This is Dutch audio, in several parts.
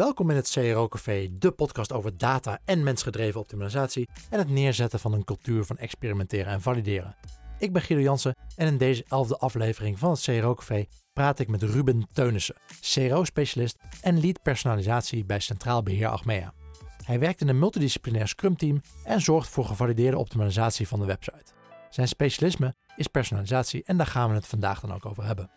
Welkom in het CRO Café, de podcast over data en mensgedreven optimalisatie en het neerzetten van een cultuur van experimenteren en valideren. Ik ben Guido Jansen en in deze elfde aflevering van het CRO Café praat ik met Ruben Teunissen, CRO-specialist en lead personalisatie bij Centraal Beheer Achmea. Hij werkt in een multidisciplinair Scrum team en zorgt voor gevalideerde optimalisatie van de website. Zijn specialisme is personalisatie en daar gaan we het vandaag dan ook over hebben.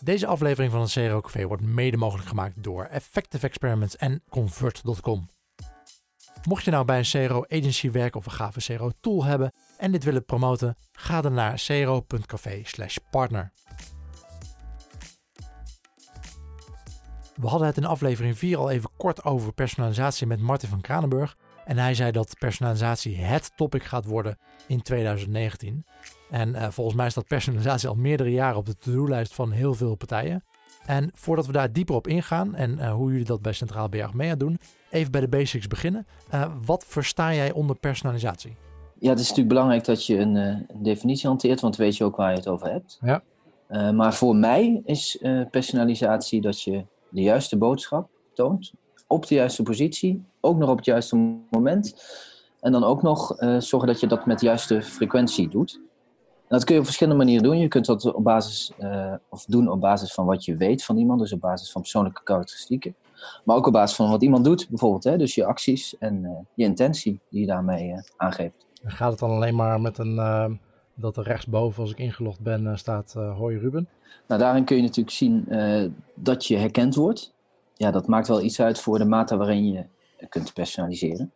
Deze aflevering van het CRO Café wordt mede mogelijk gemaakt door Effective Experiments en Convert.com. Mocht je nou bij een CRO agency werken of een gave CRO tool hebben en dit willen promoten, ga dan naar cro.café/partner. We hadden het in aflevering 4 al even kort over personalisatie met Martin van Kranenburg. En hij zei dat personalisatie het topic gaat worden in 2019. En uh, volgens mij staat personalisatie al meerdere jaren op de to-do-lijst van heel veel partijen. En voordat we daar dieper op ingaan en uh, hoe jullie dat bij Centraal Berg mee doen, even bij de basics beginnen. Uh, wat versta jij onder personalisatie? Ja, het is natuurlijk belangrijk dat je een, een definitie hanteert, want weet je ook waar je het over hebt. Ja. maar voor mij is personalisatie dat je de juiste boodschap toont, op de juiste positie, ook nog op het juiste moment. En dan ook nog uh, zorgen dat je dat met de juiste frequentie doet. En dat kun je op verschillende manieren doen. Je kunt dat op basis, uh, of doen op basis van wat je weet van iemand, dus op basis van persoonlijke karakteristieken. Maar ook op basis van wat iemand doet, bijvoorbeeld. Hè? Dus je acties en uh, je intentie die je daarmee aangeeft. Gaat het dan alleen maar met een, dat er rechtsboven, als ik ingelogd ben, staat hoi Ruben? Nou, daarin kun je natuurlijk zien dat je herkend wordt ja, dat maakt wel iets uit voor de mate waarin je kunt personaliseren.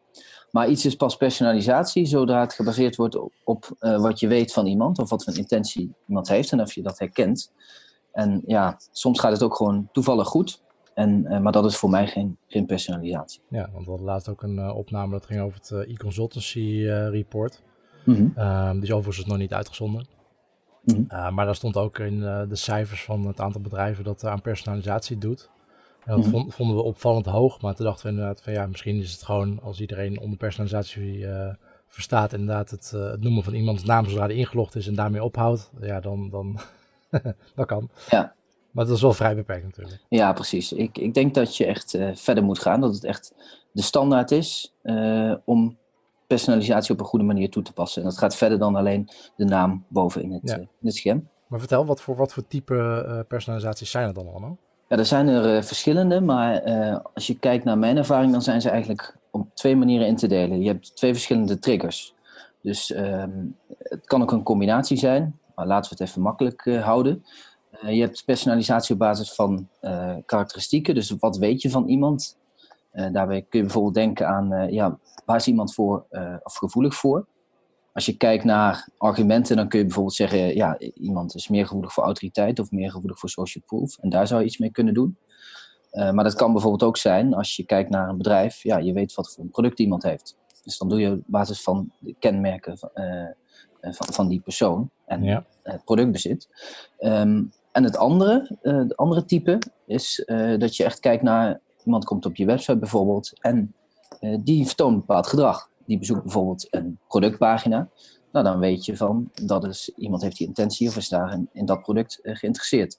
Maar iets is pas personalisatie zodra het gebaseerd wordt op, op uh, wat je weet van iemand of wat voor intentie iemand heeft en of je dat herkent. En ja, soms gaat het ook gewoon toevallig goed. En, uh, maar dat is voor mij geen, geen personalisatie. Ja, want we hadden laatst ook een uh, opname dat ging over het e-consultancy report. Mm -hmm. die is overigens nog niet uitgezonden. Mm -hmm. maar daar stond ook in de cijfers van het aantal bedrijven dat aan personalisatie doet. Ja, dat mm vonden we opvallend hoog, maar toen dachten we inderdaad van ja, misschien is het gewoon als iedereen onder personalisatie uh, verstaat, inderdaad het, uh, het, noemen van iemands naam zodra hij ingelogd is en daarmee ophoudt, ja, dan, dan dat kan. Ja. Maar dat is wel vrij beperkt natuurlijk. Ja, precies. Ik, ik denk dat je echt uh, verder moet gaan, dat het echt de standaard is om personalisatie op een goede manier toe te passen. En dat gaat verder dan alleen de naam boven in het, ja. in het scherm. Maar vertel, wat voor, wat voor type personalisaties zijn het dan allemaal? Ja, er zijn er uh, verschillende, maar uh, als je kijkt naar mijn ervaring, dan zijn ze eigenlijk op twee manieren in te delen. Je hebt twee verschillende triggers. Dus um, het kan ook een combinatie zijn, maar laten we het even makkelijk uh, houden. je hebt personalisatie op basis van karakteristieken, dus wat weet je van iemand? daarbij kun je bijvoorbeeld denken aan, ja, waar is iemand voor of gevoelig voor? Als je kijkt naar argumenten, dan kun je bijvoorbeeld zeggen, ja, iemand is meer gevoelig voor autoriteit of meer gevoelig voor social proof. En daar zou je iets mee kunnen doen. Uh, maar dat kan bijvoorbeeld ook zijn als je kijkt naar een bedrijf, ja, je weet wat voor een product iemand heeft. Dus dan doe je op basis van de kenmerken van, uh, van, van, die persoon en ja. het productbezit. Um, en het andere, uh, het andere type is dat je echt kijkt naar, iemand komt op je website bijvoorbeeld en die vertoont een bepaald gedrag die bezoekt bijvoorbeeld een productpagina. Nou, dan weet je van dat is, iemand heeft die intentie of is daar in, in dat product uh, geïnteresseerd.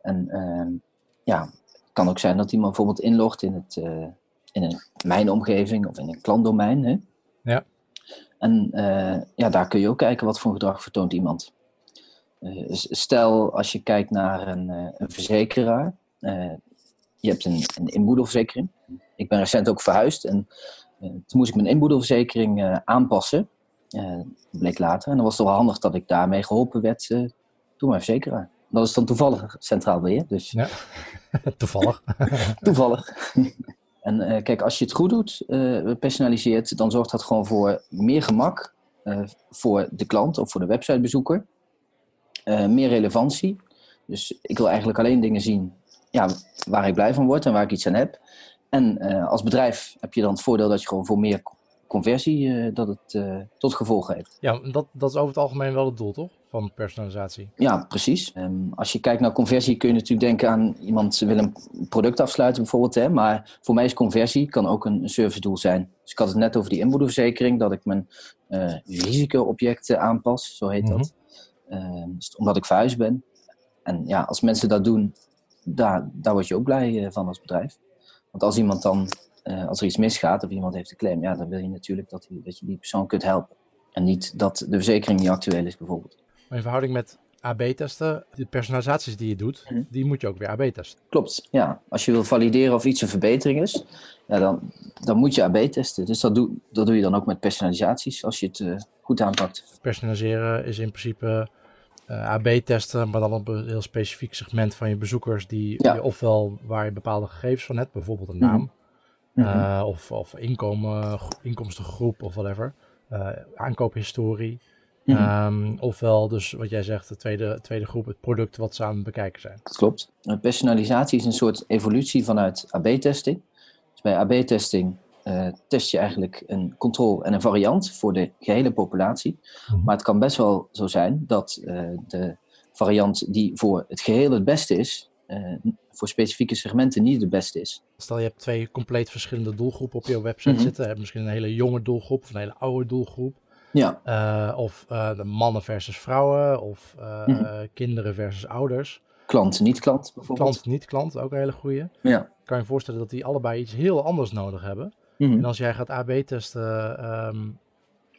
En uh, ja, het kan ook zijn dat iemand bijvoorbeeld inlogt in, het, uh, in een mijnomgeving of in een klantdomein. Hè? Ja. En eh, ja, daar kun je ook kijken wat voor gedrag vertoont iemand. stel, als je kijkt naar een, een verzekeraar, je hebt een, een inboedelverzekering. Ik ben recent ook verhuisd en eh, toen moest ik mijn inboedelverzekering uh, aanpassen. Uh, bleek later. En dan was het wel handig dat ik daarmee geholpen werd door mijn verzekeraar. Dat is dan toevallig centraal beheer. Dus... Ja, toevallig. toevallig. en kijk, als je het goed doet, personaliseert, dan zorgt dat gewoon voor meer gemak voor de klant of voor de websitebezoeker. meer relevantie. Dus ik wil eigenlijk alleen dingen zien ja, waar ik blij van word en waar ik iets aan heb. En uh, als bedrijf heb je dan het voordeel dat je gewoon voor meer conversie uh, dat het uh, tot gevolg heeft. Ja, dat, dat is over het algemeen wel het doel, toch? Van personalisatie. Ja, precies. Um, als je kijkt naar conversie kun je natuurlijk denken aan iemand wil een product afsluiten bijvoorbeeld. Hè, maar voor mij is conversie kan ook een, service doel zijn. Dus ik had het net over die inboedelverzekering, dat ik mijn risicoobjecten aanpas, zo heet mm -hmm. dat. dus omdat ik verhuisd ben. En ja, als mensen dat doen, daar, daar word je ook blij van als bedrijf. Want als iemand dan, als er iets misgaat of iemand heeft een claim, ja, dan wil je natuurlijk dat, die, dat je die persoon kunt helpen. En niet dat de verzekering niet actueel is bijvoorbeeld. Maar in verhouding met AB-testen, de personalisaties die je doet, mhm. die moet je ook weer AB-testen. Klopt, ja. Als je wil valideren of iets een verbetering is, ja, dan, dan moet je AB-testen. Dus dat doe, dat doe je dan ook met personalisaties, als je het uh, goed aanpakt. Personaliseren is in principe eh, AB-testen, maar dan op een heel specifiek segment van je bezoekers, die, ofwel waar je bepaalde gegevens van hebt, bijvoorbeeld een naam, mm of, of inkomen, inkomstengroep of whatever, aankoophistorie. Mhm. Ehm, ofwel dus wat jij zegt, de tweede, tweede groep, het product wat ze aan het bekijken zijn. Dat klopt. Personalisatie is een soort evolutie vanuit AB-testing. Dus bij AB-testing uh, eh, test je eigenlijk een controle en een variant voor de gehele populatie. Mhm. Maar het kan best wel zo zijn dat uh, de variant die voor het geheel het beste is, uh, voor specifieke segmenten niet de beste is. Stel je hebt twee compleet verschillende doelgroepen op je website mm zitten. Je hebt misschien een hele jonge doelgroep of een hele oude doelgroep. Ja. Uh, of uh, de mannen versus vrouwen, of uh, mm. kinderen versus ouders. Klant, niet klant bijvoorbeeld. Klant, niet klant, ook een hele goede. Ja. Kan je voorstellen dat die allebei iets heel anders nodig hebben. Mm. En als jij gaat AB testen, um,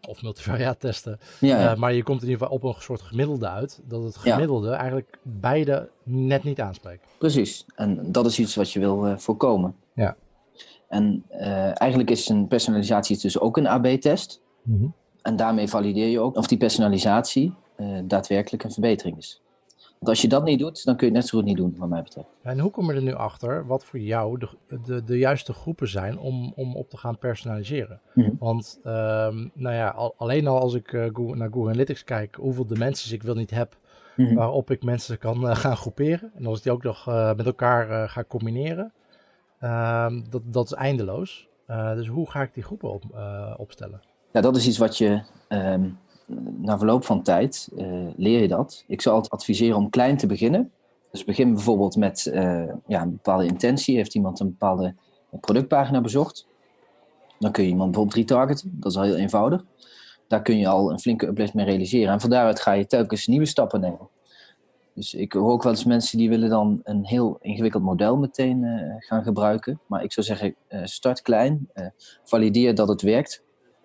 of multivariaat testen, ja, ja. maar je komt in ieder geval op een soort gemiddelde uit, dat het gemiddelde ja. eigenlijk beide net niet aanspreekt. Precies, en dat is iets wat je wil voorkomen. Ja. En eigenlijk is een personalisatie dus ook een AB-test. Mm -hmm. En daarmee valideer je ook of die personalisatie daadwerkelijk een verbetering is. Want als je dat niet doet, dan kun je het net zo goed niet doen, wat mij betreft. En hoe kom je er nu achter wat voor jou de, de, de juiste groepen zijn om, om op te gaan personaliseren? Mhm. Want um, nou ja, al, alleen al als ik uh, Google, naar Google Analytics kijk, hoeveel dimensies ik wel niet heb, mhm. waarop ik mensen kan uh, gaan groeperen. En als ik die ook nog met elkaar ga combineren, ehm, dat, dat is eindeloos. dus hoe ga ik die groepen op, opstellen? Ja, dat is iets wat je ehm, na verloop van tijd uh, leer je dat. Ik zou altijd adviseren om klein te beginnen. Dus begin bijvoorbeeld met uh, ja, een bepaalde intentie. Heeft iemand een bepaalde productpagina bezocht? Dan kun je iemand bijvoorbeeld retargeten. Dat is al heel eenvoudig. Daar kun je al een flinke uplift mee realiseren. En van daaruit ga je telkens nieuwe stappen nemen. Dus ik hoor ook wel eens mensen die willen dan een heel ingewikkeld model meteen uh, gaan gebruiken. Maar ik zou zeggen, start klein. valideer dat het werkt.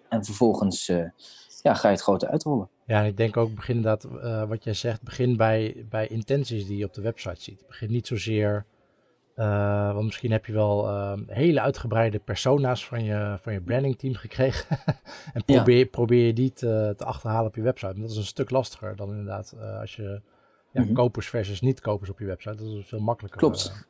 En vervolgens ja, ga je het grote uitrollen. Ja, ik denk ook, begin inderdaad, uh, wat jij zegt, begin bij, bij intenties die je op de website ziet. Begin niet zozeer, uh, want misschien heb je wel hele uitgebreide persona's van je, van je brandingteam gekregen. en probeer, ja. probeer je die te, te, achterhalen op je website. En dat is een stuk lastiger dan inderdaad als je ja, mm -hmm. kopers versus niet-kopers op je website. Dat is veel makkelijker. Klopt.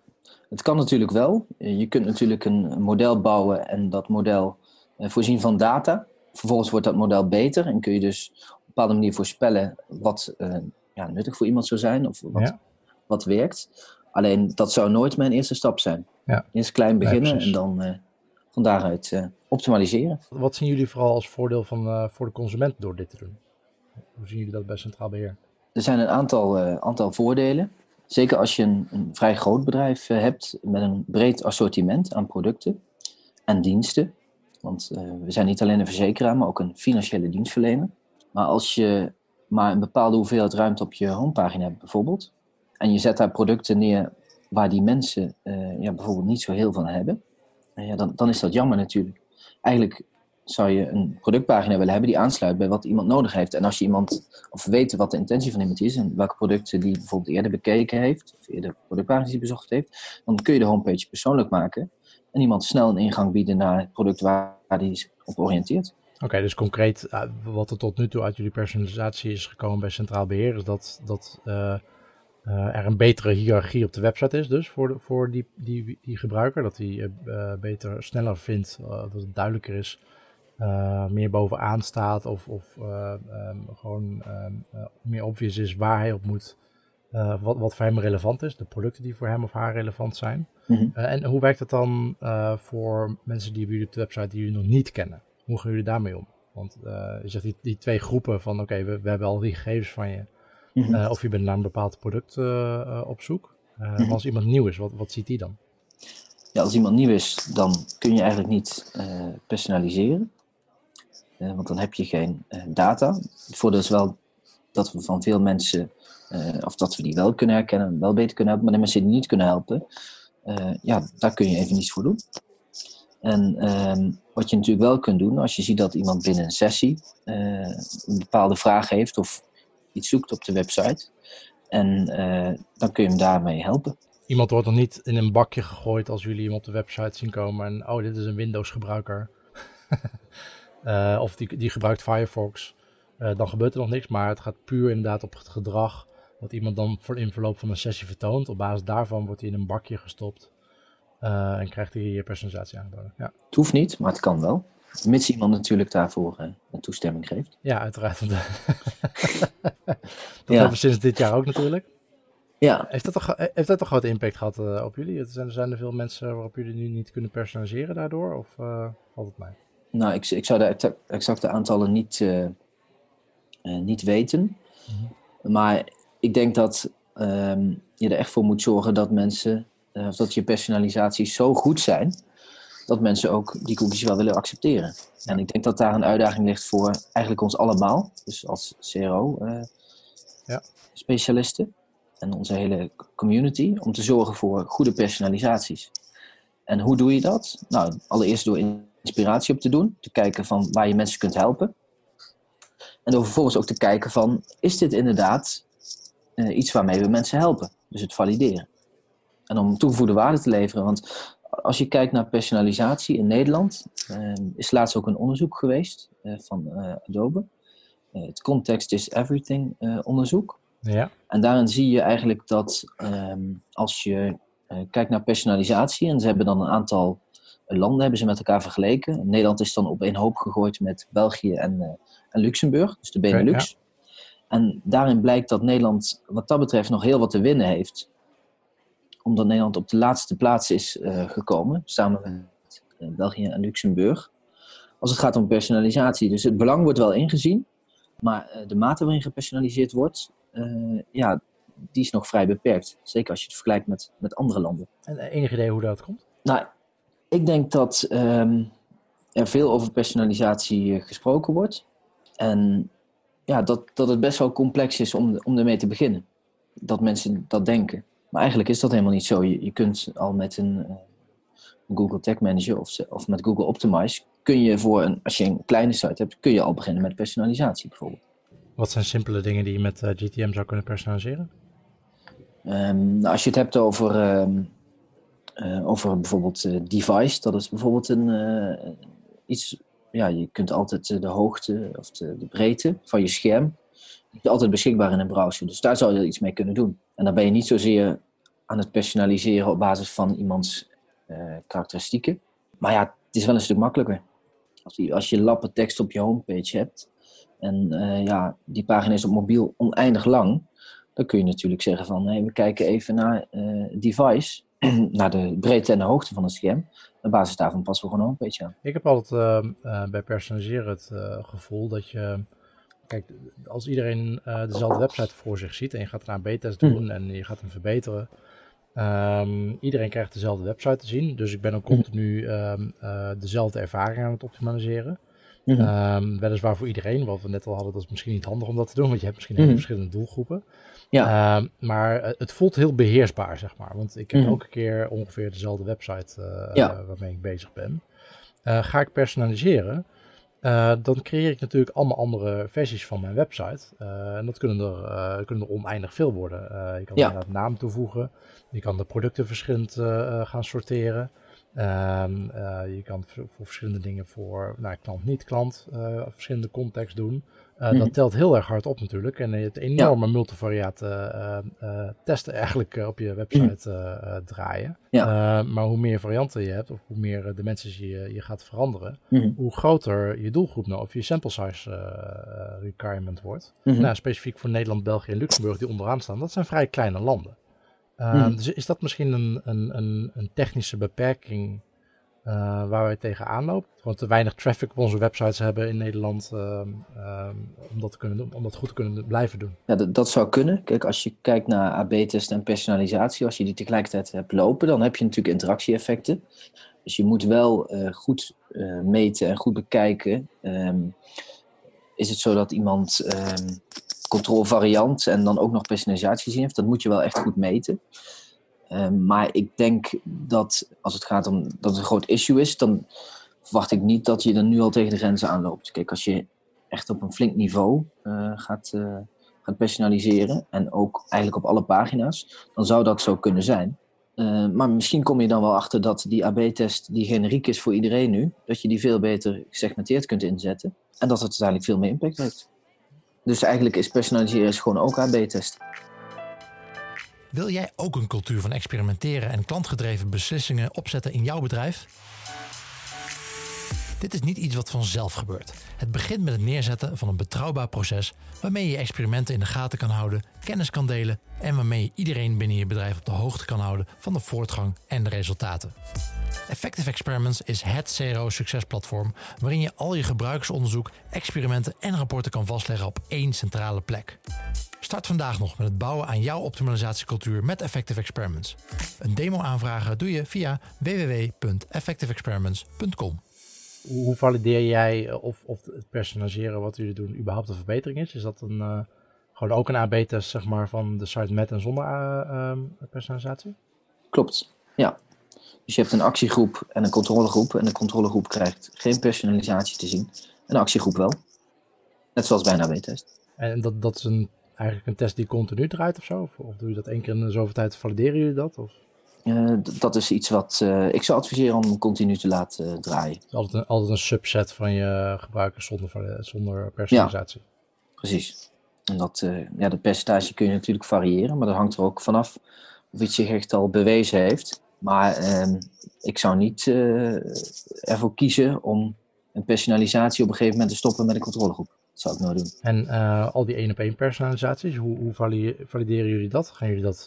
Het kan natuurlijk wel. Je kunt natuurlijk een model bouwen en dat model voorzien van data. Vervolgens wordt dat model beter en kun je dus op een bepaalde manier voorspellen wat uh, ja, nuttig voor iemand zou zijn of wat, wat werkt. Alleen dat zou nooit mijn eerste stap zijn. Ja. Eerst klein beginnen en dan uh, van daaruit uh, optimaliseren. Wat zien jullie vooral als voordeel van, voor de consument door dit te doen? Hoe zien jullie dat bij Centraal Beheer? Er zijn een aantal, aantal voordelen. Zeker als je een, een vrij groot bedrijf hebt met een breed assortiment aan producten en diensten. Want uh, we zijn niet alleen een verzekeraar, maar ook een financiële dienstverlener. Maar als je maar een bepaalde hoeveelheid ruimte op je homepagina hebt bijvoorbeeld, en je zet daar producten neer waar die mensen uh, ja, bijvoorbeeld niet zo heel van hebben, uh, ja, dan, dan is dat jammer natuurlijk. Eigenlijk zou je een productpagina willen hebben die aansluit bij wat iemand nodig heeft. En als je iemand, of weet wat de intentie van iemand is en welke producten die bijvoorbeeld eerder bekeken heeft, of eerder productpagina's die bezocht heeft, dan kun je de homepage persoonlijk maken en iemand snel een ingang bieden naar het product waar hij zich op oriënteert. Oké, dus concreet, eh, wat er tot nu toe uit jullie personalisatie is gekomen bij Centraal Beheer, is dat, dat uh, uh, er een betere hiërarchie op de website is, dus voor, voor die, die, die gebruiker. Dat hij beter, sneller vindt, dat het duidelijker is, meer bovenaan staat of, of um, gewoon um, meer obvious is waar hij op moet uh, wat, wat voor hem relevant is, de producten die voor hem of haar relevant zijn. Mm en hoe werkt het dan uh, voor mensen die bij jullie op de website die jullie nog niet kennen? Hoe gaan jullie daarmee om? Want je zegt die, die twee groepen van oké, okay, we, we, hebben al die gegevens van je. Mm -hmm. of je bent naar een bepaald product op zoek. Mm -hmm. Maar als iemand nieuw is, wat, wat ziet die dan? Ja, als iemand nieuw is, dan kun je eigenlijk niet personaliseren. want dan heb je geen data. Het voordeel is wel dat we van veel mensen, of dat we die wel kunnen herkennen, wel beter kunnen helpen, maar de mensen die niet kunnen helpen, ja, daar kun je even niets voor doen. En ehm, wat je natuurlijk wel kunt doen, als je ziet dat iemand binnen een sessie een bepaalde vraag heeft of iets zoekt op de website, en dan kun je hem daarmee helpen iemand wordt dan niet in een bakje gegooid als jullie hem op de website zien komen en oh, dit is een Windows gebruiker. uh, of die, die gebruikt Firefox. Dan gebeurt er nog niks, maar het gaat puur inderdaad op het gedrag wat iemand dan voor in verloop van een sessie vertoont. Op basis daarvan wordt hij in een bakje gestopt uh, en krijgt hij je personalisatie aangeboden. Ja. Het hoeft niet, maar het kan wel. Mits iemand natuurlijk daarvoor een toestemming geeft. Ja, uiteraard. dat ja. hebben we sinds dit jaar ook natuurlijk. Ja. Heeft dat toch, heeft dat toch wat impact gehad uh, op jullie? Zijn, zijn er veel mensen waarop jullie nu niet kunnen personaliseren daardoor? Of valt het mij? Nou, ik, ik zou de exacte aantallen niet, niet weten. Mm -hmm. Maar ik denk dat um, je er echt voor moet zorgen dat mensen, of dat je personalisaties zo goed zijn, dat mensen ook die cookies wel willen accepteren. En ik denk dat daar een uitdaging ligt voor eigenlijk ons allemaal, dus als CRO-specialisten. Ja en onze hele community om te zorgen voor goede personalisaties. En hoe doe je dat? Nou, allereerst door inspiratie op te doen, te kijken van waar je mensen kunt helpen. En door vervolgens ook te kijken van, is dit inderdaad uh, iets waarmee we mensen helpen? Dus het valideren. En om toegevoegde waarde te leveren, want als je kijkt naar personalisatie in Nederland, uh, is laatst ook een onderzoek geweest uh, van Adobe. het Context is Everything onderzoek. Ja. En daarin zie je eigenlijk dat ehm, als je kijkt naar personalisatie, en ze hebben dan een aantal landen hebben ze met elkaar vergeleken. Nederland is dan op één hoop gegooid met België en, en Luxemburg, dus de Benelux. En daarin blijkt dat Nederland wat dat betreft nog heel wat te winnen heeft. Omdat Nederland op de laatste plaats is uh, gekomen, samen met België en Luxemburg. Als het gaat om personalisatie. Dus het belang wordt wel ingezien. Maar de mate waarin gepersonaliseerd wordt, uh, ja, die is nog vrij beperkt. Zeker als je het vergelijkt met, met andere landen. En enig idee hoe dat komt? Nou, ik denk dat um, er veel over personalisatie eh, gesproken wordt. En ja, dat, dat het best wel complex is om, om ermee te beginnen. Dat mensen dat denken. Maar eigenlijk is dat helemaal niet zo. Je, je kunt al met een uh, Google Tag Manager of, of met Google Optimize... kun je voor een, als je een kleine site hebt, kun je al beginnen met personalisatie bijvoorbeeld. Wat zijn simpele dingen die je met uh, eh, GTM zou kunnen personaliseren? Um, nou, als je het hebt over, um, uh, over bijvoorbeeld device, dat is bijvoorbeeld een, iets, ja, je kunt altijd de hoogte of de, de, breedte van je scherm, altijd beschikbaar in een browser. Dus daar zou je iets mee kunnen doen. En dan ben je niet zozeer aan het personaliseren op basis van iemands karakteristieken. Maar ja, het is wel een stuk makkelijker. Als je, als je lappen tekst op je homepage hebt, en uh, ja, die pagina is op mobiel oneindig lang. Dan kun je natuurlijk zeggen van, hey, we kijken even naar uh, device, naar de breedte en de hoogte van het scherm. Op basis daarvan passen we gewoon een homepage aan. Ik heb altijd uh, bij personaliseren het gevoel dat je, kijk, als iedereen dezelfde website voor zich ziet en je gaat eraan B-test hm. doen en je gaat hem verbeteren, Um, iedereen krijgt dezelfde website te zien. Dus ik ben ook hm. continu um, uh, dezelfde ervaring aan het optimaliseren. Mm -hmm. weliswaar voor iedereen, wat we net al hadden, dat is misschien niet handig om dat te doen, want je hebt misschien mm verschillende doelgroepen. Ja. Um, maar uh, het voelt heel beheersbaar, zeg maar. Want ik heb mm elke keer ongeveer dezelfde website uh, ja. waarmee ik bezig ben. Uh, ga ik personaliseren, dan creëer ik natuurlijk allemaal andere versies van mijn website. en dat kunnen er, kunnen er oneindig veel worden. je kan ja. er naam toevoegen, je kan de producten verschillend gaan sorteren. Uh, je kan voor, verschillende dingen voor nou, klant, niet klant, verschillende context doen. Uh, mm -hmm. Dat telt heel erg hard op natuurlijk. En je hebt enorme ja. multivariate testen eigenlijk op je website mm. draaien. Ja. maar hoe meer varianten je hebt, of hoe meer dimensies je, je gaat veranderen, mm -hmm. hoe groter je doelgroep nou, of je sample size requirement wordt. -hmm. Nou, specifiek voor Nederland, België en Luxemburg die onderaan staan, dat zijn vrij kleine landen. Dus is dat misschien een, een, een, een technische beperking uh, waar wij tegenaan lopen? Gewoon te weinig traffic op onze websites hebben in Nederland uh, om, dat te kunnen doen, om dat goed te kunnen blijven doen? Ja, dat, dat zou kunnen. Kijk, als je kijkt naar AB-test en personalisatie, als je die tegelijkertijd hebt lopen, dan heb je natuurlijk interactie-effecten. Dus je moet wel uh, goed meten en goed bekijken. Um, is het zo dat iemand controlevariant en dan ook nog personalisatie gezien heeft. Dat moet je wel echt goed meten. Ehm, maar ik denk dat als het gaat om dat het een groot issue is, dan verwacht ik niet dat je er nu al tegen de grenzen aanloopt. Kijk, als je echt op een flink niveau uh, gaat, uh, gaat personaliseren en ook eigenlijk op alle pagina's, dan zou dat zo kunnen zijn. Uh, maar misschien kom je dan wel achter dat die AB-test, die generiek is voor iedereen nu, dat je die veel beter gesegmenteerd kunt inzetten en dat het uiteindelijk veel meer impact heeft. Dus eigenlijk is personaliseren is gewoon ook AB-test. Wil jij ook een cultuur van experimenteren en klantgedreven beslissingen opzetten in jouw bedrijf? Dit is niet iets wat vanzelf gebeurt. Het begint met het neerzetten van een betrouwbaar proces waarmee je experimenten in de gaten kan houden, kennis kan delen en waarmee je iedereen binnen je bedrijf op de hoogte kan houden van de voortgang en de resultaten. Effective Experiments is het CRO-succesplatform waarin je al je gebruikersonderzoek, experimenten en rapporten kan vastleggen op één centrale plek. Start vandaag nog met het bouwen aan jouw optimalisatiecultuur met Effective Experiments. Een demo aanvragen doe je via www.effectiveexperiments.com. Hoe valideer jij of, of het personaliseren wat jullie doen überhaupt een verbetering is? Is dat een, uh, gewoon ook een AB-test zeg maar, van de site met en zonder uh, personalisatie? Klopt, ja. Dus je hebt een actiegroep en een controlegroep. En de controlegroep krijgt geen personalisatie te zien. En de actiegroep wel. Net zoals bij een AB-test. En dat, dat is een, eigenlijk een test die continu draait of zo? Of, of doe je dat één keer in de zoveel tijd? Valideren jullie dat? Of? Uh, dat is iets wat uh, ik zou adviseren om continu te laten uh, draaien. Altijd een, altijd een subset van je gebruikers zonder, zonder personalisatie. Ja, precies. En dat, ja, de percentage kun je natuurlijk variëren, maar dat hangt er ook vanaf of iets zich echt al bewezen heeft. Maar ehm, ik zou niet ervoor kiezen om een personalisatie op een gegeven moment te stoppen met een controlegroep. Dat zou ik nou doen. En al die één op één personalisaties, hoe, hoe valideren jullie dat? Gaan jullie dat,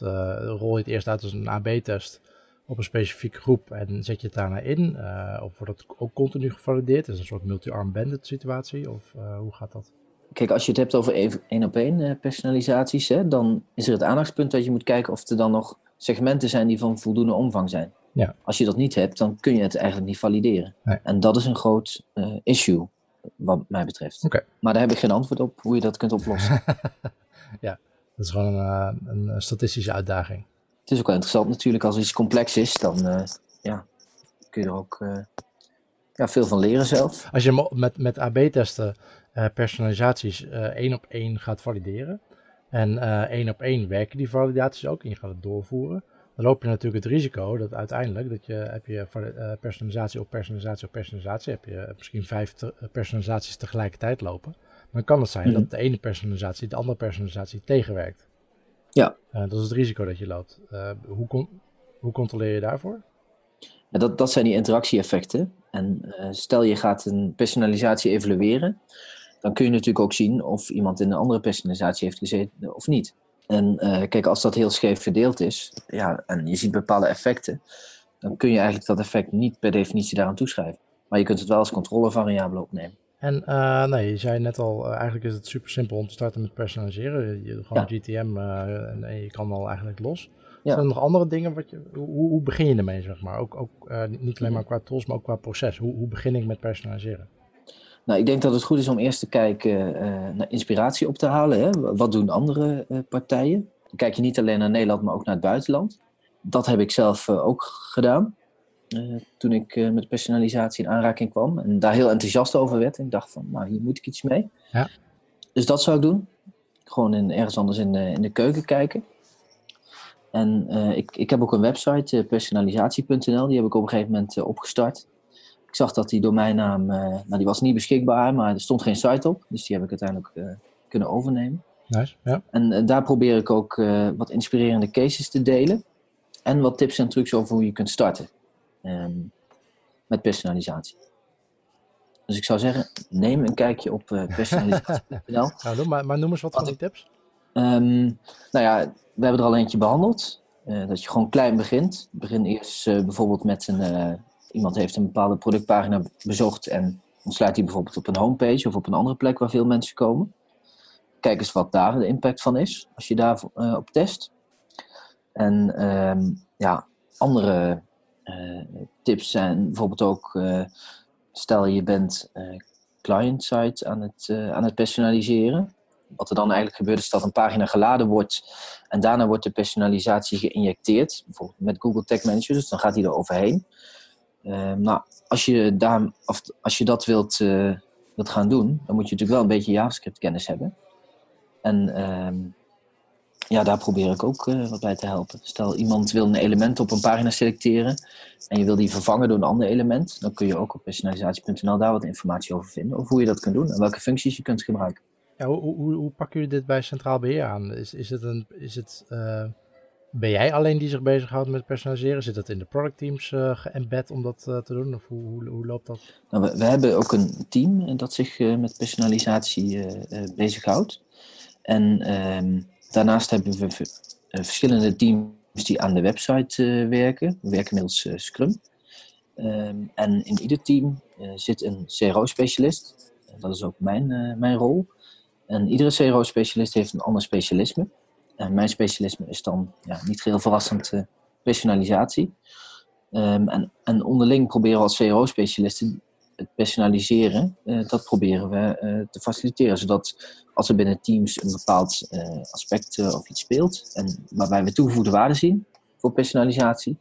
rol je het eerst uit als een AB-test op een specifieke groep en zet je het daarna in? of wordt het ook continu gevalideerd? Is het een soort multi-arm banded situatie? Of hoe gaat dat? Kijk, als je het hebt over één op één personalisaties, hè, dan is er het aandachtspunt dat je moet kijken of er dan nog segmenten zijn die van voldoende omvang zijn. Ja. Als je dat niet hebt, dan kun je het eigenlijk niet valideren. Nee. En dat is een groot issue, wat mij betreft. Okay. Maar daar heb ik geen antwoord op hoe je dat kunt oplossen. ja, dat is gewoon een, uh, een, statistische uitdaging. Het is ook wel interessant natuurlijk, als iets complex is, dan uh, ja, kun je er ook ja, veel van leren zelf. Als je met, met AB-testen personalisaties één op één gaat valideren, en één op één werken die validaties ook en je gaat het doorvoeren. Dan loop je natuurlijk het risico dat uiteindelijk dat je, heb je personalisatie op personalisatie op personalisatie, heb je misschien vijf te, personalisaties tegelijkertijd lopen. Dan kan het zijn mm -hmm. dat de ene personalisatie de andere personalisatie tegenwerkt. Ja. Uh, dat is het risico dat je loopt. Uh, hoe, con hoe controleer je daarvoor? Ja, dat, dat zijn die interactie-effecten. En uh, stel je gaat een personalisatie evalueren, dan kun je natuurlijk ook zien of iemand in een andere personalisatie heeft gezeten of niet. En uh, kijk, als dat heel scheef verdeeld is, ja, en je ziet bepaalde effecten, dan kun je eigenlijk dat effect niet per definitie daaraan toeschrijven. Maar je kunt het wel als controlevariabele opnemen. En uh, nee, je zei net al, uh, eigenlijk is het super simpel om te starten met personaliseren. Je doet gewoon ja. GTM en, en, je kan al eigenlijk los. Ja. Zijn er nog andere dingen? Wat je, hoe, hoe begin je ermee, zeg maar? Ook, ook niet alleen maar qua tools, maar ook qua proces. Hoe, hoe begin ik met personaliseren? Nou, ik denk dat het goed is om eerst te kijken uh, naar inspiratie op te halen. Hè? Wat doen andere uh, partijen? Dan kijk je niet alleen naar Nederland, maar ook naar het buitenland. Dat heb ik zelf uh, ook gedaan. toen ik met personalisatie in aanraking kwam. En daar heel enthousiast over werd. En ik dacht van, nou, hier moet ik iets mee. Ja. Dus dat zou ik doen. Gewoon in, ergens anders in de, in de keuken kijken. En ik, ik heb ook een website, personalisatie.nl. Die heb ik op een gegeven moment opgestart. Ik zag dat die domeinnaam, uh, nou die was niet beschikbaar, maar er stond geen site op. Dus die heb ik uiteindelijk uh, kunnen overnemen. Nice, ja. En uh, daar probeer ik ook wat inspirerende cases te delen. En wat tips en trucs over hoe je kunt starten um, met personalisatie. Dus ik zou zeggen, neem een kijkje op personalisatie.nl. nou, maar, maar noem eens wat van die tips. Um, nou ja, we hebben er al eentje behandeld. dat je gewoon klein begint. Begin eerst bijvoorbeeld met een iemand heeft een bepaalde productpagina bezocht en ontsluit die bijvoorbeeld op een homepage of op een andere plek waar veel mensen komen. Kijk eens wat daar de impact van is, als je daar uh, op test. En uh, ja, andere uh, tips zijn bijvoorbeeld ook, uh, stel je bent client-side aan, het aan het personaliseren. wat er dan eigenlijk gebeurt is dat een pagina geladen wordt en daarna wordt de personalisatie geïnjecteerd, bijvoorbeeld met Google Tag Manager, dus dan gaat hij er overheen. Ehm, nou, als je, daar, of als je dat wilt, uh, wilt gaan doen, dan moet je natuurlijk wel een beetje JavaScript kennis hebben. En ehm, ja, daar probeer ik ook uh, wat bij te helpen. Stel, iemand wil een element op een pagina selecteren en je wil die vervangen door een ander element, dan kun je ook op personalisatie.nl daar wat informatie over vinden, over hoe je dat kunt doen en welke functies je kunt gebruiken. Ja, hoe, pakken jullie dit bij Centraal Beheer aan? Is, is het een, is het, uh, ben jij alleen die zich bezighoudt met personaliseren? Zit dat in de productteams uh, geëmbed om dat uh, te doen? Of hoe, hoe, hoe loopt dat? Nou, we, hebben ook een team dat zich met personalisatie bezighoudt. En ehm, daarnaast hebben we verschillende teams die aan de website werken. We werken middels Scrum. Um, en in ieder team zit een CRO-specialist. dat is ook mijn, mijn rol. En iedere CRO-specialist heeft een ander specialisme. En mijn specialisme is dan ja, niet heel verrassend uh, personalisatie. Um, en, en, onderling proberen we als CRO-specialisten het personaliseren, uh, dat proberen we te faciliteren. Zodat als er binnen teams een bepaald aspect of iets speelt, en waarbij we toegevoegde waarde zien voor personalisatie,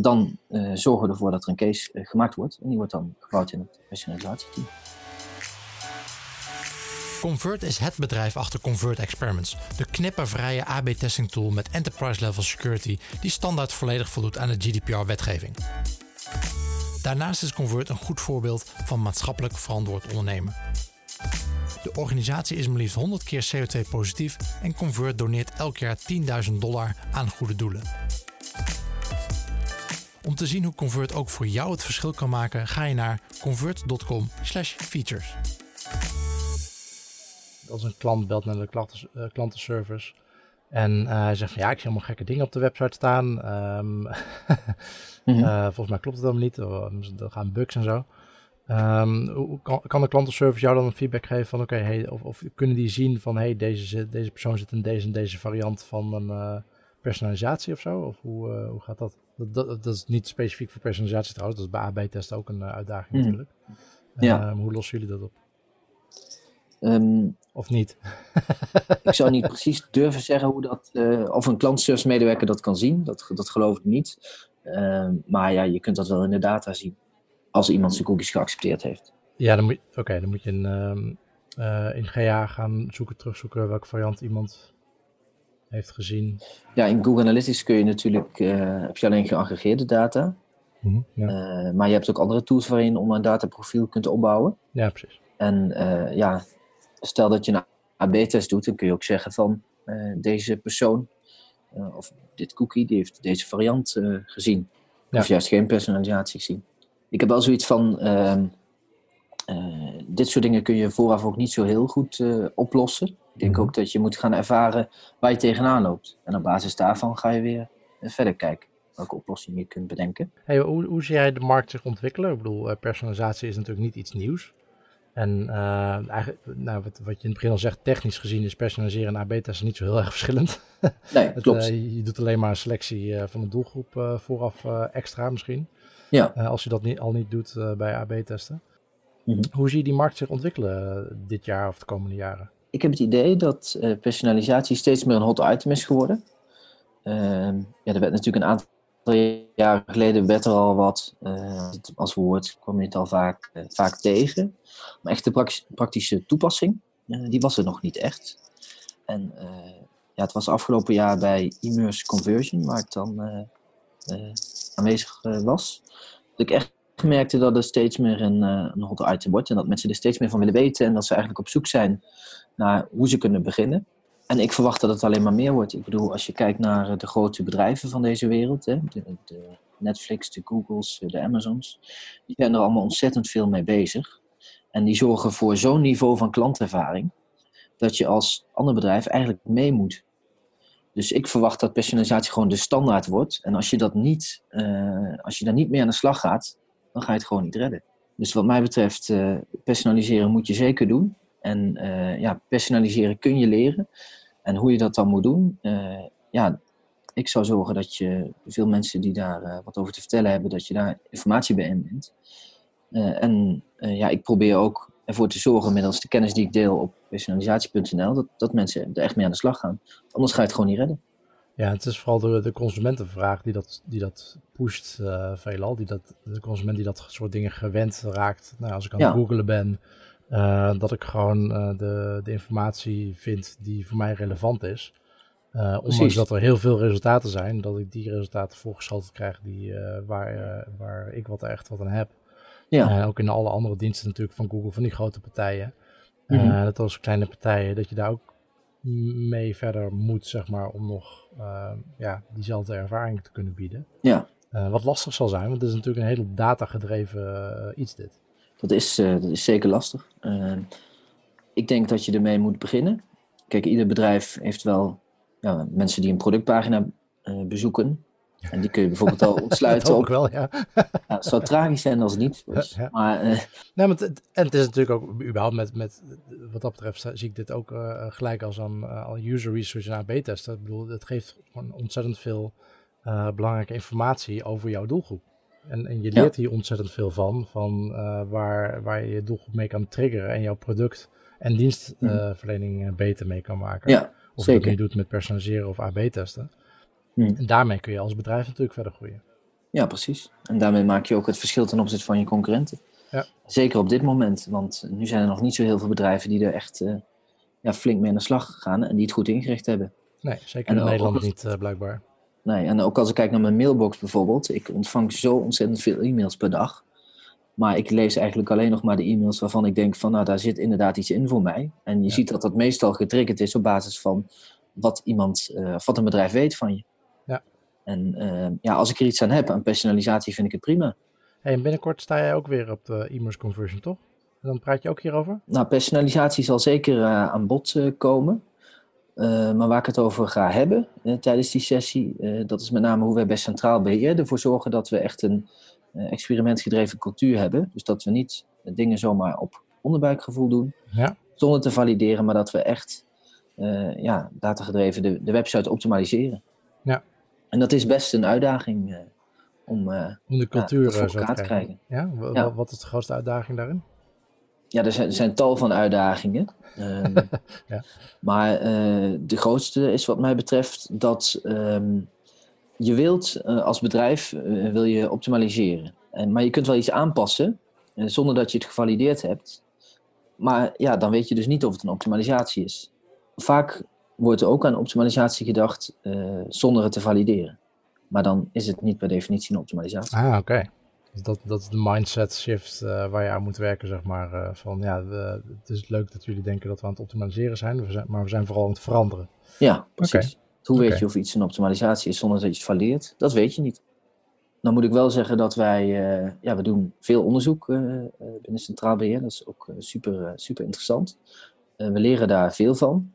dan zorgen we ervoor dat er een case gemaakt wordt. En die wordt dan gebouwd in het personalisatieteam. Convert is het bedrijf achter Convert Experiments, de knippervrije AB-testing tool met enterprise-level security die standaard volledig voldoet aan de GDPR-wetgeving. Daarnaast is Convert een goed voorbeeld van maatschappelijk verantwoord ondernemen. De organisatie is maar liefst 100 keer CO2-positief en Convert doneert elk jaar 10.000 dollar aan goede doelen. Om te zien hoe Convert ook voor jou het verschil kan maken, ga je naar convert.com/features als een klant belt naar de klanten, uh, klantenservice. En uh, hij zegt van ja, ik zie allemaal gekke dingen op de website staan. Um, mm -hmm. volgens mij klopt het helemaal niet. Er gaan bugs en zo. Um, hoe kan, kan, de klantenservice jou dan een feedback geven van oké, okay, hey, of, of, kunnen die zien van hey, deze, deze persoon zit in deze en deze variant van een personalisatie of zo? Of hoe, hoe gaat dat? Dat, dat? dat, is niet specifiek voor personalisatie trouwens, dat is bij AB-testen ook een uitdaging mm. natuurlijk. Ja. hoe lossen jullie dat op? Um, of niet? ik zou niet precies durven zeggen hoe dat, uh, of een klantservice medewerker dat kan zien. Dat, dat geloof ik niet. Uh, maar ja, je kunt dat wel in de data zien. Als iemand zijn cookies geaccepteerd heeft. Ja, dan moet, oké, dan moet je in, uh, in GA gaan zoeken, terugzoeken welke variant iemand heeft gezien. Ja, in Google Analytics kun je natuurlijk, eh, heb je alleen geaggregeerde data. Mm -hmm, ja. maar je hebt ook andere tools waarin je om een dataprofiel kunt opbouwen. Ja, precies. En ja, stel dat je een AB-test doet, dan kun je ook zeggen van uh, deze persoon uh, of dit cookie, die heeft deze variant uh, gezien. Ja. Of juist geen personalisatie gezien. Ik heb wel zoiets van, ehm, dit soort dingen kun je vooraf ook niet zo heel goed oplossen. Ik denk mm ook dat je moet gaan ervaren waar je tegenaan loopt. En op basis daarvan ga je weer verder kijken welke oplossing je kunt bedenken. Hey, hoe, hoe zie jij de markt zich ontwikkelen? Ik bedoel, personalisatie is natuurlijk niet iets nieuws. En uh, eigenlijk, nou, wat, wat, je in het begin al zegt, technisch gezien is personaliseren en AB-testen niet zo heel erg verschillend. Nee, het, klopt. Uh, je doet alleen maar een selectie uh, van de doelgroep vooraf extra misschien. Ja. als je dat niet, al niet doet bij AB-testen. Mm -hmm. Hoe zie je die markt zich ontwikkelen dit jaar of de komende jaren? Ik heb het idee dat personalisatie steeds meer een hot item is geworden. Ehm, ja, er werd natuurlijk een aantal jaren geleden werd er al wat, uh, als woord kwam je het al vaak, uh, vaak tegen. Maar echt de praktische toepassing, uh, die was er nog niet echt. En ja, het was afgelopen jaar bij Immerse Conversion, waar ik dan aanwezig was. Dat ik echt merkte dat er steeds meer een, een item wordt. En dat mensen er steeds meer van willen weten. En dat ze eigenlijk op zoek zijn naar hoe ze kunnen beginnen. En ik verwacht dat het alleen maar meer wordt. Ik bedoel, als je kijkt naar eh, de grote bedrijven van deze wereld, hè, de, Netflix, de Googles, de Amazons, die zijn er allemaal ontzettend veel mee bezig. En die zorgen voor zo'n niveau van klantervaring, dat je als ander bedrijf eigenlijk mee moet. Dus ik verwacht dat personalisatie gewoon de standaard wordt. En als je, dat niet, uh, als je daar niet mee aan de slag gaat, dan ga je het gewoon niet redden. Dus wat mij betreft, personaliseren moet je zeker doen. En ja, personaliseren kun je leren. En hoe je dat dan moet doen, uh, ja, ik zou zorgen dat je veel mensen die daar uh, wat over te vertellen hebben, dat je daar informatie bij inbrengt. en ja, ik probeer ook ervoor te zorgen, middels de kennis die ik deel op personalisatie.nl, dat, dat mensen er echt mee aan de slag gaan. Anders ga je het gewoon niet redden. Ja, het is vooral de, de consumentenvraag die dat, die dat pusht uh, veelal. Die dat, de consument die dat soort dingen gewend raakt. Nou, als ik aan het googelen ben, dat ik gewoon uh, de, de informatie vind die voor mij relevant is. Uh, ondanks dat er heel veel resultaten zijn, dat ik die resultaten voorgeschoteld krijg die, waar, waar ik wat echt wat aan heb. Ja. ook in alle andere diensten natuurlijk van Google, van die grote partijen. Mm -hmm. dat als kleine partijen, dat je daar ook mee verder moet, zeg maar, om nog uh, ja, diezelfde ervaring te kunnen bieden. Ja. Uh, wat lastig zal zijn, want het is natuurlijk een hele datagedreven uh, iets dit. Dat is, dat is zeker lastig. ik denk dat je ermee moet beginnen. Kijk, ieder bedrijf heeft wel ja, mensen die een productpagina bezoeken. En die kun je bijvoorbeeld al ontsluiten. ook wel, ja. ja. Het zou tragisch zijn als niet. Dus. Ja. Maar, uh... nee, maar het, en het is natuurlijk ook, überhaupt met, met wat dat betreft, zie ik dit ook uh, gelijk als een uh, user research en AB-testen. Ik bedoel, het geeft gewoon ontzettend veel belangrijke informatie over jouw doelgroep. En, en je leert hier ontzettend veel van, van waar, waar je je doelgroep mee kan triggeren en jouw product en dienstverlening beter mee kan maken. Ja, of je dat nu doet met personaliseren of AB-testen. Hmm. En daarmee kun je als bedrijf natuurlijk verder groeien. Ja, precies. En daarmee maak je ook het verschil ten opzichte van je concurrenten. Ja. Zeker op dit moment, want nu zijn er nog niet zo heel veel bedrijven die er echt uh, ja, flink mee aan de slag gaan en die het goed ingericht hebben. Nee, zeker in Nederland niet uh, blijkbaar. Nee, en ook als ik kijk naar mijn mailbox bijvoorbeeld, ik ontvang zo ontzettend veel e-mails per dag. Maar ik lees eigenlijk alleen nog maar de e-mails waarvan ik denk van nou daar zit inderdaad iets in voor mij. En je ziet dat dat meestal getriggerd is op basis van wat iemand, uh, wat een bedrijf weet van je. En uh, ja, als ik er iets aan heb, aan personalisatie, vind ik het prima. Hey, en binnenkort sta jij ook weer op de e-mails conversion, toch? En dan praat je ook hierover? Nou, personalisatie zal zeker uh, aan bod uh, komen. maar waar ik het over ga hebben tijdens die sessie, dat is met name hoe wij bij Centraal Beheer ervoor zorgen dat we echt een experimentgedreven cultuur hebben. Dus dat we niet dingen zomaar op onderbuikgevoel doen, ja. zonder te valideren, maar dat we echt ja, datagedreven de, de website optimaliseren. Ja. En dat is best een uitdaging om, om de cultuur ja, voor elkaar te krijgen. Ja? ja? Wat is de grootste uitdaging daarin? Ja, er zijn, er zijn tal van uitdagingen. Um, ja. Maar uh, de grootste is wat mij betreft dat um, je wilt als bedrijf wil je optimaliseren. En, maar je kunt wel iets aanpassen zonder dat je het gevalideerd hebt. Maar ja, dan weet je dus niet of het een optimalisatie is. Vaak wordt er ook aan optimalisatie gedacht zonder het te valideren. Maar dan is het niet per definitie een optimalisatie. Ah, oké. Dus dat, dat is de mindset shift uh, waar je aan moet werken, zeg maar. Uh, van ja, het is leuk dat jullie denken dat we aan het optimaliseren zijn, we zijn maar we zijn vooral aan het veranderen. Ja, precies. Okay. Hoe okay. weet je of iets een optimalisatie is zonder dat je het valideert? Dat weet je niet. Dan moet ik wel zeggen dat wij, ja, we doen veel onderzoek binnen Centraal Beheer. Dat is ook super, super interessant. we leren daar veel van.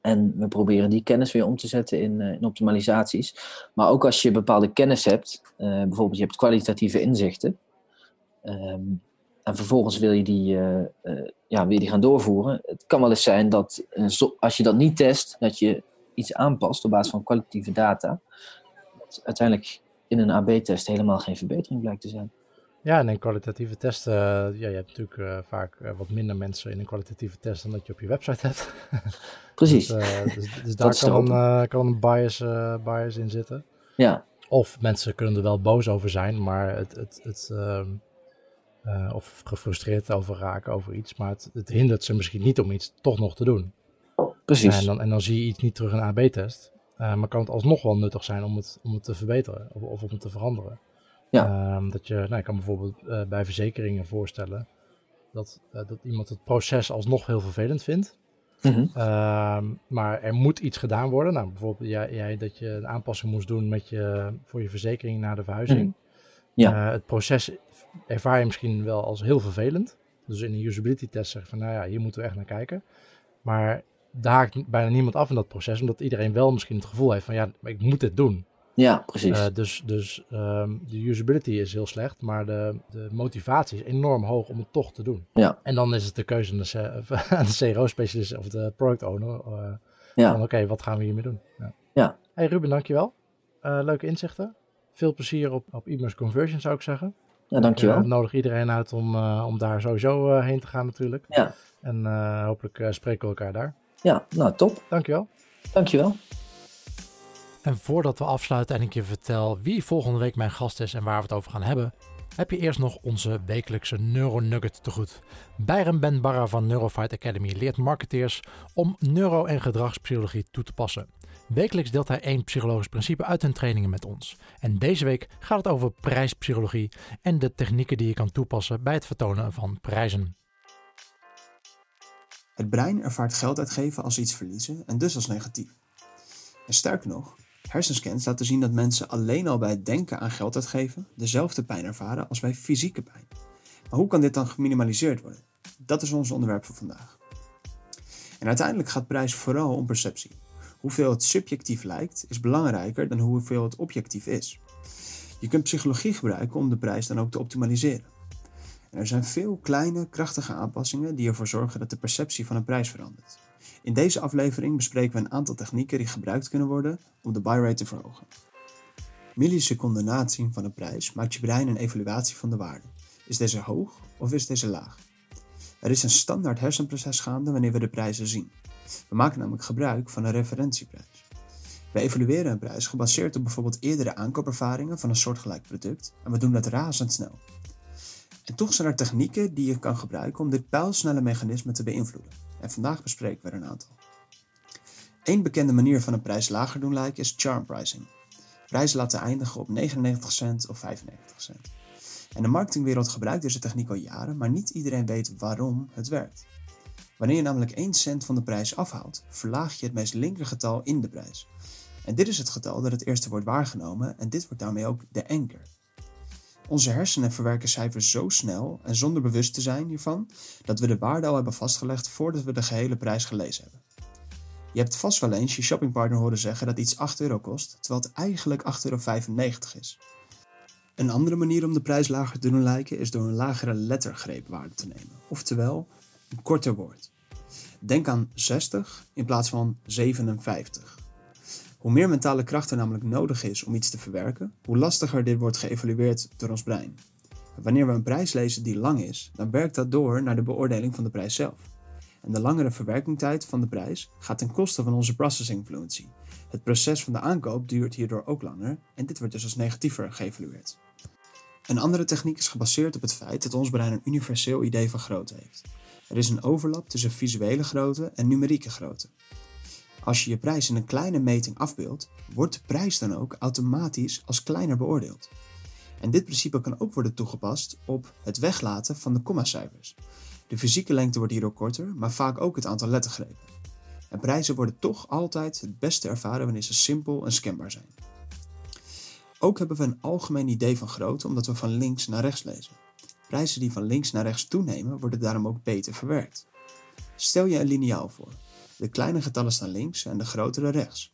En we proberen die kennis weer om te zetten in, uh, in optimalisaties. Maar ook als je bepaalde kennis hebt, uh, bijvoorbeeld je hebt kwalitatieve inzichten. Um, en vervolgens wil je, die, uh, ja, wil je die gaan doorvoeren. Het kan wel eens zijn dat als je dat niet test, dat je iets aanpast op basis van kwalitatieve data. Dat uiteindelijk in een AB-test helemaal geen verbetering blijkt te zijn. Ja, en in kwalitatieve testen, ja, je hebt natuurlijk uh, vaak uh, wat minder mensen in een kwalitatieve test dan dat je op je website hebt. Precies. dus, uh, dus, dus daar kan een, kan een bias, bias in zitten. Ja. Of mensen kunnen er wel boos over zijn, maar het, het, het ehm, of gefrustreerd over raken over iets, maar het, het, hindert ze misschien niet om iets toch nog te doen. Precies. En dan, en dan zie je iets niet terug in een AB-test, maar kan het alsnog wel nuttig zijn om het, om het te verbeteren of, of om het te veranderen. Ja. Um, dat je, nou, ik kan bijvoorbeeld uh, bij verzekeringen voorstellen dat, uh, dat iemand het proces alsnog heel vervelend vindt. Mm -hmm. uh, maar er moet iets gedaan worden. Nou, bijvoorbeeld jij, jij, dat je een aanpassing moest doen met je, voor je verzekering na de verhuizing. Mm. Ja. Uh, het proces ervaar je misschien wel als heel vervelend. Dus in een usability test zeg je van, nou ja, hier moeten we echt naar kijken. Maar daar haakt bijna niemand af in dat proces, omdat iedereen wel misschien het gevoel heeft van, ja, ik moet dit doen. Ja, precies. Uh, dus dus um, de usability is heel slecht, maar de, de motivatie is enorm hoog om het toch te doen. Ja. En dan is het de keuze aan de, CRO-specialist of de product owner. Uh, ja. Van oké, okay, wat gaan we hiermee doen? Ja. ja. Hey Ruben, dankjewel. Uh, leuke inzichten. Veel plezier op, op e-mails conversion zou ik zeggen. Ja, dankjewel. Ik nodig iedereen uit om, om daar sowieso heen te gaan natuurlijk. Ja. En hopelijk spreken we elkaar daar. Ja, nou top. Dankjewel. Dankjewel. En voordat we afsluiten en ik je vertel wie volgende week mijn gast is en waar we het over gaan hebben, heb je eerst nog onze wekelijkse Neuronugget te goed. Byron Ben Barra van Neurofight Academy leert marketeers om neuro- en gedragspsychologie toe te passen. Wekelijks deelt hij één psychologisch principe uit hun trainingen met ons. En deze week gaat het over prijspsychologie en de technieken die je kan toepassen bij het vertonen van prijzen. Het brein ervaart geld uitgeven als iets verliezen en dus als negatief. En sterker nog, hersenscans laten zien dat mensen alleen al bij het denken aan geld uitgeven dezelfde pijn ervaren als bij fysieke pijn. Maar hoe kan dit dan geminimaliseerd worden? Dat is ons onderwerp voor vandaag. En uiteindelijk gaat prijs vooral om perceptie. Hoeveel het subjectief lijkt is belangrijker dan hoeveel het objectief is. Je kunt psychologie gebruiken om de prijs dan ook te optimaliseren. En er zijn veel kleine, krachtige aanpassingen die ervoor zorgen dat de perceptie van een prijs verandert. In deze aflevering bespreken we een aantal technieken die gebruikt kunnen worden om de buy rate te verhogen. Milliseconden na het zien van een prijs maakt je brein een evaluatie van de waarde. Is deze hoog of is deze laag? Er is een standaard hersenproces gaande wanneer we de prijzen zien. We maken namelijk gebruik van een referentieprijs. We evalueren een prijs gebaseerd op bijvoorbeeld eerdere aankoopervaringen van een soortgelijk product en we doen dat razendsnel. En toch zijn er technieken die je kan gebruiken om dit pijlsnelle mechanisme te beïnvloeden. En vandaag bespreken we er een aantal. Eén bekende manier van een prijs lager doen lijken is charm pricing. Prijzen laten eindigen op 99 cent of 95 cent. En de marketingwereld gebruikt deze techniek al jaren, maar niet iedereen weet waarom het werkt. Wanneer je namelijk 1 cent van de prijs afhaalt, verlaag je het meest linkergetal in de prijs. En dit is het getal dat het eerste wordt waargenomen en dit wordt daarmee ook de anker. Onze hersenen verwerken cijfers zo snel en zonder bewust te zijn hiervan, dat we de waarde al hebben vastgelegd voordat we de gehele prijs gelezen hebben. Je hebt vast wel eens je shoppingpartner horen zeggen dat iets 8 euro kost, terwijl het eigenlijk 8,95 euro is. Een andere manier om de prijs lager te doen lijken is door een lagere lettergreepwaarde te nemen, oftewel een korter woord. Denk aan 60 in plaats van 57. Hoe meer mentale kracht er namelijk nodig is om iets te verwerken, hoe lastiger dit wordt geëvalueerd door ons brein. Wanneer we een prijs lezen die lang is, dan werkt dat door naar de beoordeling van de prijs zelf. En de langere verwerkingstijd van de prijs gaat ten koste van onze processing fluency. Het proces van de aankoop duurt hierdoor ook langer en dit wordt dus als negatiever geëvalueerd. Een andere techniek is gebaseerd op het feit dat ons brein een universeel idee van grootte heeft. Er is een overlap tussen visuele grootte en numerieke grootte. Als je je prijs in een kleine meting afbeeldt, wordt de prijs dan ook automatisch als kleiner beoordeeld. En dit principe kan ook worden toegepast op het weglaten van de kommacijfers. De fysieke lengte wordt hierdoor korter, maar vaak ook het aantal lettergrepen. En prijzen worden toch altijd het beste ervaren wanneer ze simpel en scanbaar zijn. Ook hebben we een algemeen idee van grootte omdat we van links naar rechts lezen. Prijzen die van links naar rechts toenemen worden daarom ook beter verwerkt. Stel je een liniaal voor. De kleine getallen staan links en de grotere rechts.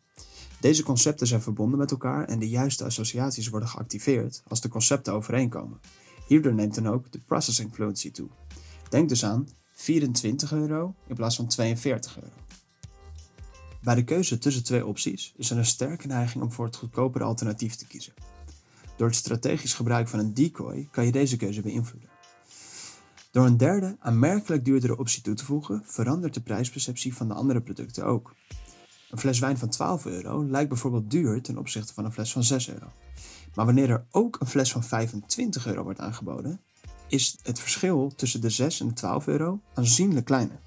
Deze concepten zijn verbonden met elkaar en de juiste associaties worden geactiveerd als de concepten overeenkomen. Hierdoor neemt dan ook de processing fluency toe. Denk dus aan 24 euro in plaats van 42 euro. Bij de keuze tussen twee opties is er een sterke neiging om voor het goedkopere alternatief te kiezen. Door het strategisch gebruik van een decoy kan je deze keuze beïnvloeden. Door een derde, aanmerkelijk duurdere optie toe te voegen, verandert de prijsperceptie van de andere producten ook. Een fles wijn van 12 euro lijkt bijvoorbeeld duur ten opzichte van een fles van 6 euro. Maar wanneer er ook een fles van 25 euro wordt aangeboden, is het verschil tussen de 6 en de 12 euro aanzienlijk kleiner.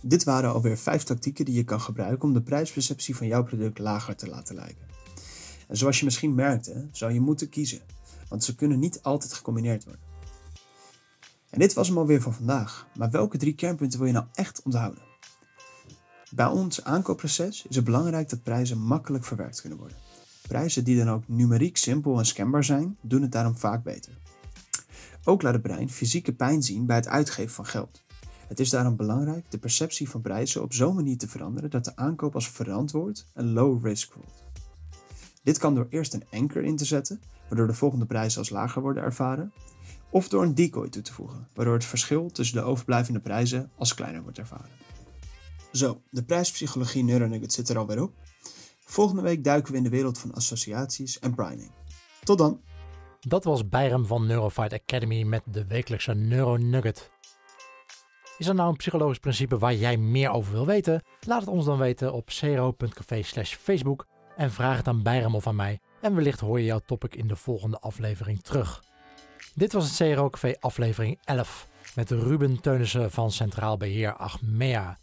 Dit waren alweer 5 tactieken die je kan gebruiken om de prijsperceptie van jouw product lager te laten lijken. En zoals je misschien merkte, zou je moeten kiezen, want ze kunnen niet altijd gecombineerd worden. En dit was hem alweer voor vandaag. Maar welke drie kernpunten wil je nou echt onthouden? Bij ons aankoopproces is het belangrijk dat prijzen makkelijk verwerkt kunnen worden. Prijzen die dan ook numeriek simpel en scanbaar zijn, doen het daarom vaak beter. Ook laat het brein fysieke pijn zien bij het uitgeven van geld. Het is daarom belangrijk de perceptie van prijzen op zo'n manier te veranderen dat de aankoop als verantwoord en low risk voelt. Dit kan door eerst een anker in te zetten, waardoor de volgende prijzen als lager worden ervaren, of door een decoy toe te voegen, waardoor het verschil tussen de overblijvende prijzen als kleiner wordt ervaren. Zo, de prijspsychologie Neuronugget zit er alweer op. Volgende week duiken we in de wereld van associaties en priming. Tot dan! Dat was Bijrem van Neurofight Academy met de wekelijkse Neuronugget. Is er nou een psychologisch principe waar jij meer over wil weten? Laat het ons dan weten op cero.café facebook en vraag het aan Bijrem of aan mij. En wellicht hoor je jouw topic in de volgende aflevering terug. Dit was het CRO Café aflevering 11 met Ruben Teunissen van Centraal Beheer Achmea.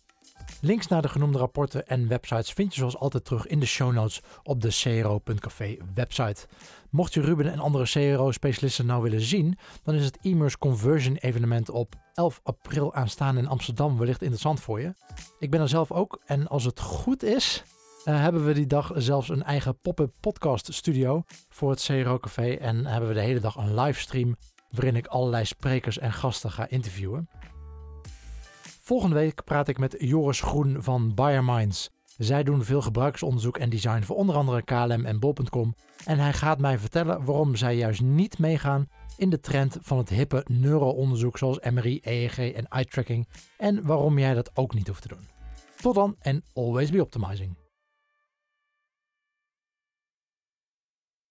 Links naar de genoemde rapporten en websites vind je zoals altijd terug in de show notes op de CRO.café website. Mocht je Ruben en andere CRO-specialisten nou willen zien, dan is het e-merse conversion evenement op 11 april aanstaan in Amsterdam wellicht interessant voor je. Ik ben er zelf ook en als het goed is, uh, hebben we die dag zelfs een eigen pop-up podcast studio voor het CRO Café en hebben we de hele dag een livestream waarin ik allerlei sprekers en gasten ga interviewen. Volgende week praat ik met Joris Groen van BioMinds. Zij doen veel gebruiksonderzoek en design voor onder andere KLM en Bol.com. En hij gaat mij vertellen waarom zij juist niet meegaan in de trend van het hippe neuroonderzoek zoals MRI, EEG en eye tracking. En waarom jij dat ook niet hoeft te doen. Tot dan en always be optimizing.